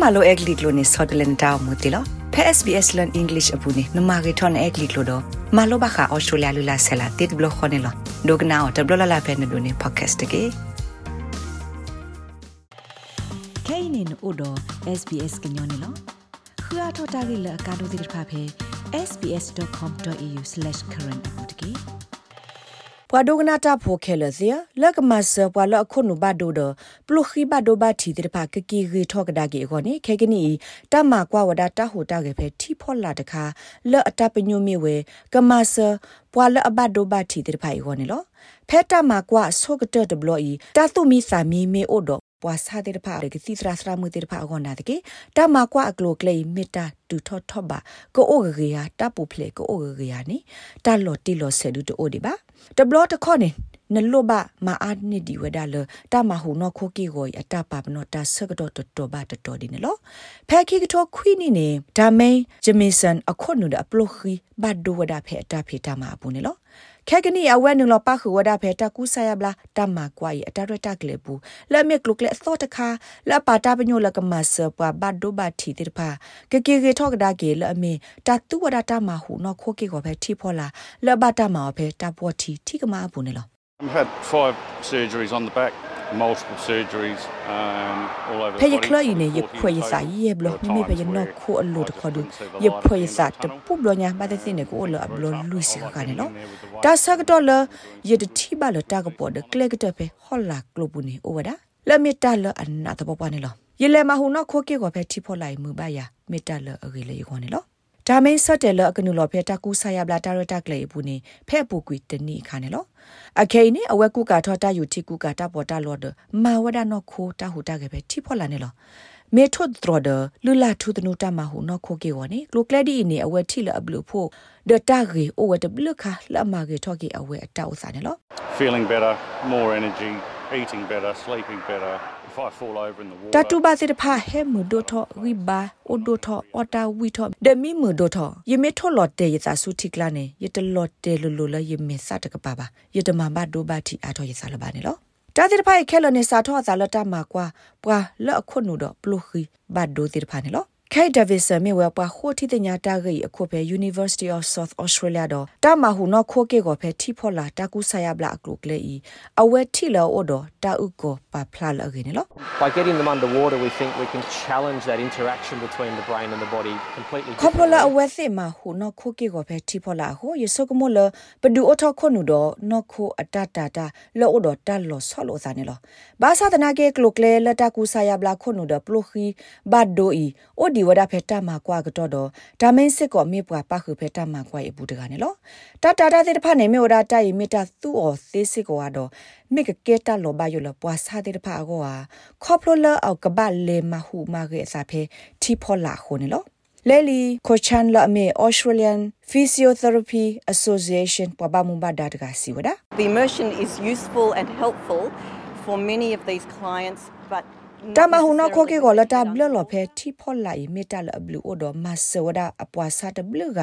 မလိုအက်ဂလစ်လိုနေဆော့တလန်တောင်းမူတီလောဖဲ SBS learn english အပူနေနမဂီထွန်အက်ဂလစ်လိုတော့မလိုဘခါအော်စတြေးလျလူလာဆလာတစ်ဘလခွန်နေလောဒိုကနာတဘလလာဖဲနေဒိုနေ podcast တကေခဲနေနို့တော့ SBS ကညောနေလောခရထတာဂိလကာဒိုဒီဖာဖေ sbs.com.au/current အ ပူတကေပွာဒိုကနာတာဖိုခဲလစီလက်ကမဆပွာလအခုနုဘဒိုဒပလုခိဘဒိုဘတီတေဖာကကီရီထောကဒါကီခေါနေခဲကနီတမကွာဝဒတာဟိုတာကေဖဲတီဖောလာတခါလော့အတပညိုမီဝဲကမဆပွာလအဘဒိုဘတီတေဖာခေါနေလောဖဲတမကွာဆောကတတဘလော်ဤတာတုမီစာမီမေအိုဒ ပွာစာတေတဖာရကစီစရာစရာမူတေတဖာအောနာတကေတမကွာအကလိုကလေမီတာတူထော့ထော့ပါကိုအိုဂေယာတပူဖလေကိုအိုဂေယာနီတလော်တီလော်ဆဲဒူတိုဒီပါတဘလော့တခေါနေနလောဘမအားနေဒီဝဒါလတမဟုနခိုကီကိုအတပါပနောတဆကတော့တတော်ပါတတော်ဒီနော်ဖဲခိကထောခွီနီနေဒါမိန်ဂျမီဆန်အခုနုဒအပလိုခီဘတ်ဒိုဝဒါဖဲအတဖေတမအပူနေလော ခဲကနီအဝဲနုလပခဝဒဖေတကူဆာယဘလာတမကွာယအတရတကလေဘူးလက်မြကလုကလေသောတခါလပါတာပညိုလကမဆပဘတ်ဒိုဘတီတိဖာကကေကေထောကဒါကေလအမေတတူဝဒတာမဟုနခိုကေကိုဖေတီဖောလာလဘတာမဖေတပေါ်တီတီကမအပူနေလော I've had five surgeries on the back multiple surgeries um all over the body. Phe khla ine ye phwe sa ye blo ni me phe no khu a lo de khodu ye phwe sa te pu blo nya ba de sin ne ko lo a blo lu si ka ne lo. Ta sa ka to lo ye de thi ba lo ta ka po de kle ka te phe hol la klo bu ni o wa da. La me ta lo an na ta po pa ne lo. Ye le ma hu no kho ke ko phe thi pho lai mu ba ya me ta lo a ge le ye ko ne lo. ဒါမင်းဆော့တယ်လအကနုလောဖဲတကူဆာယဘလာတာရတကလေဘူးနေဖဲပူကွီတနီခါနေလောအခေနေအဝဲကုကာထောတာယူတီကုကာတာပေါ်တာလော်ဒမာဝဒနောခိုတာဟူတာကေပဲတီဖော်လာနေလောမေထွတ်ဒရဒလူလာထုတနုတမဟုနောခိုကေဝနေကလိုကလက်ဒီနေအဝဲထိလအဘလူဖို့ဒတာဂေအိုဝတဘလခလမဂေထောကေအဝဲအတောက်စားနေလော feeling better more energy eating better sleeping better if i fall over in the water တတူပါစစ်တဖာဟဲမူဒိုထောဝီဘာအိုဒိုထောအော်တာဝီထောဒမီမူဒိုထောယမေထောလော်တေယစာစုတိကလာနေယတလော်တေလူလူလယမေစတကပါပါယတမဘဒိုဘာတီအာထောယစာလပါနေလောတာတိတဖိုင်ခဲလနေစာထောအသာလတမကွာပွာလော့အခုနုတော့ပလုခီဘတ်ဒိုတိတဖာနေလောခိုင်ဒ ဗစ်ဆာမြေဝပါခိုတီတညာတာဂိအခုပဲ University of South Australia တော့တာမဟုနော်ခိုကေကိုဖဲတီဖော်လာတာကူဆာယဘလာအကလုကလေဤအဝဲတီလောအိုတော့တာဥကိုပါဖလာလအကိနေလော By getting them underwater we think we can challenge that interaction between the brain and the body completely ခေါပလာအဝဲစစ်မှာဟုနော်ခိုကေကိုဖဲတီဖော်လာဟိုယဆုကမလဘဒူအထခုနုတော့နော်ခိုအတတတာလောအိုတော့တလောဆောလောစာနေလောဘာသာတနာကေကလုကလေလတာကူဆာယဘလာခုနုတော့ပလိုခီဘတ်ဒိုဤအိုဒီဝဒဖဲတာမှာကွာကတော့တော့ဒါမင်းစစ်ကောမေပွားပခုဖဲတာမှာကွာရဘူးတကနေလောတတာတာတဲ့ဖာနေမေဝဒတိုင်မေတာသူ့အော်သေးစစ်ကောကတော့မေကကဲတာလောဘယလပွားစားတဲ့ဖာကောဟာခေါပလိုလာအောက်ကဘလေမဟုမာရဲ့အစာဖဲတီဖောလာခုန်လောလဲလီကိုချန်လာမေ Australian Physiotherapy Association ပပမုံဘာဒါတကစီဝဒ The immersion is useful and helpful for many of these clients but တမဟုနခိုကေကိုလတာဘလလဖဲတီဖောလိုက်မီတလဘလူအိုဒမဆဝဒအပွားစားတဘလူက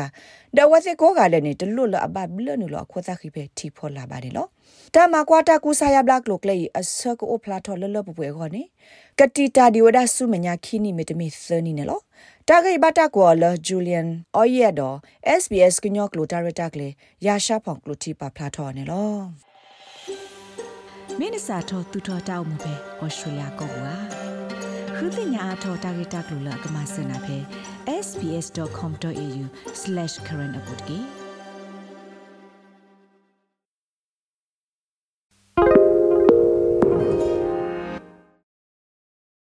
ဒဝစေကိုကလည်းနေတလွတ်လအဘဘလနုလခွသခိဖဲတီဖောလာပါတယ်နော်တမကွာတာကူဆာယဘလကလုကလေအဆကိုဖလာထောလလပပွဲခေါနေကတိတာဒီဝဒဆုမညာခီနီမီတမီသနီနေလောတာဂိဘတာကောလဂျူလီယန်အော်ယေဒို SBS ကညောကလိုတာရတာကလေရာရှာဖောင်ကလိုတီပါဖလာထောနေလော မင်းစာထောသူထောတောက်မှုပဲဩစတြေးလျကောကွာခုတင်ညာအထောတာဂီတာကလူလာကမစနာပဲ sbs.com.au/current update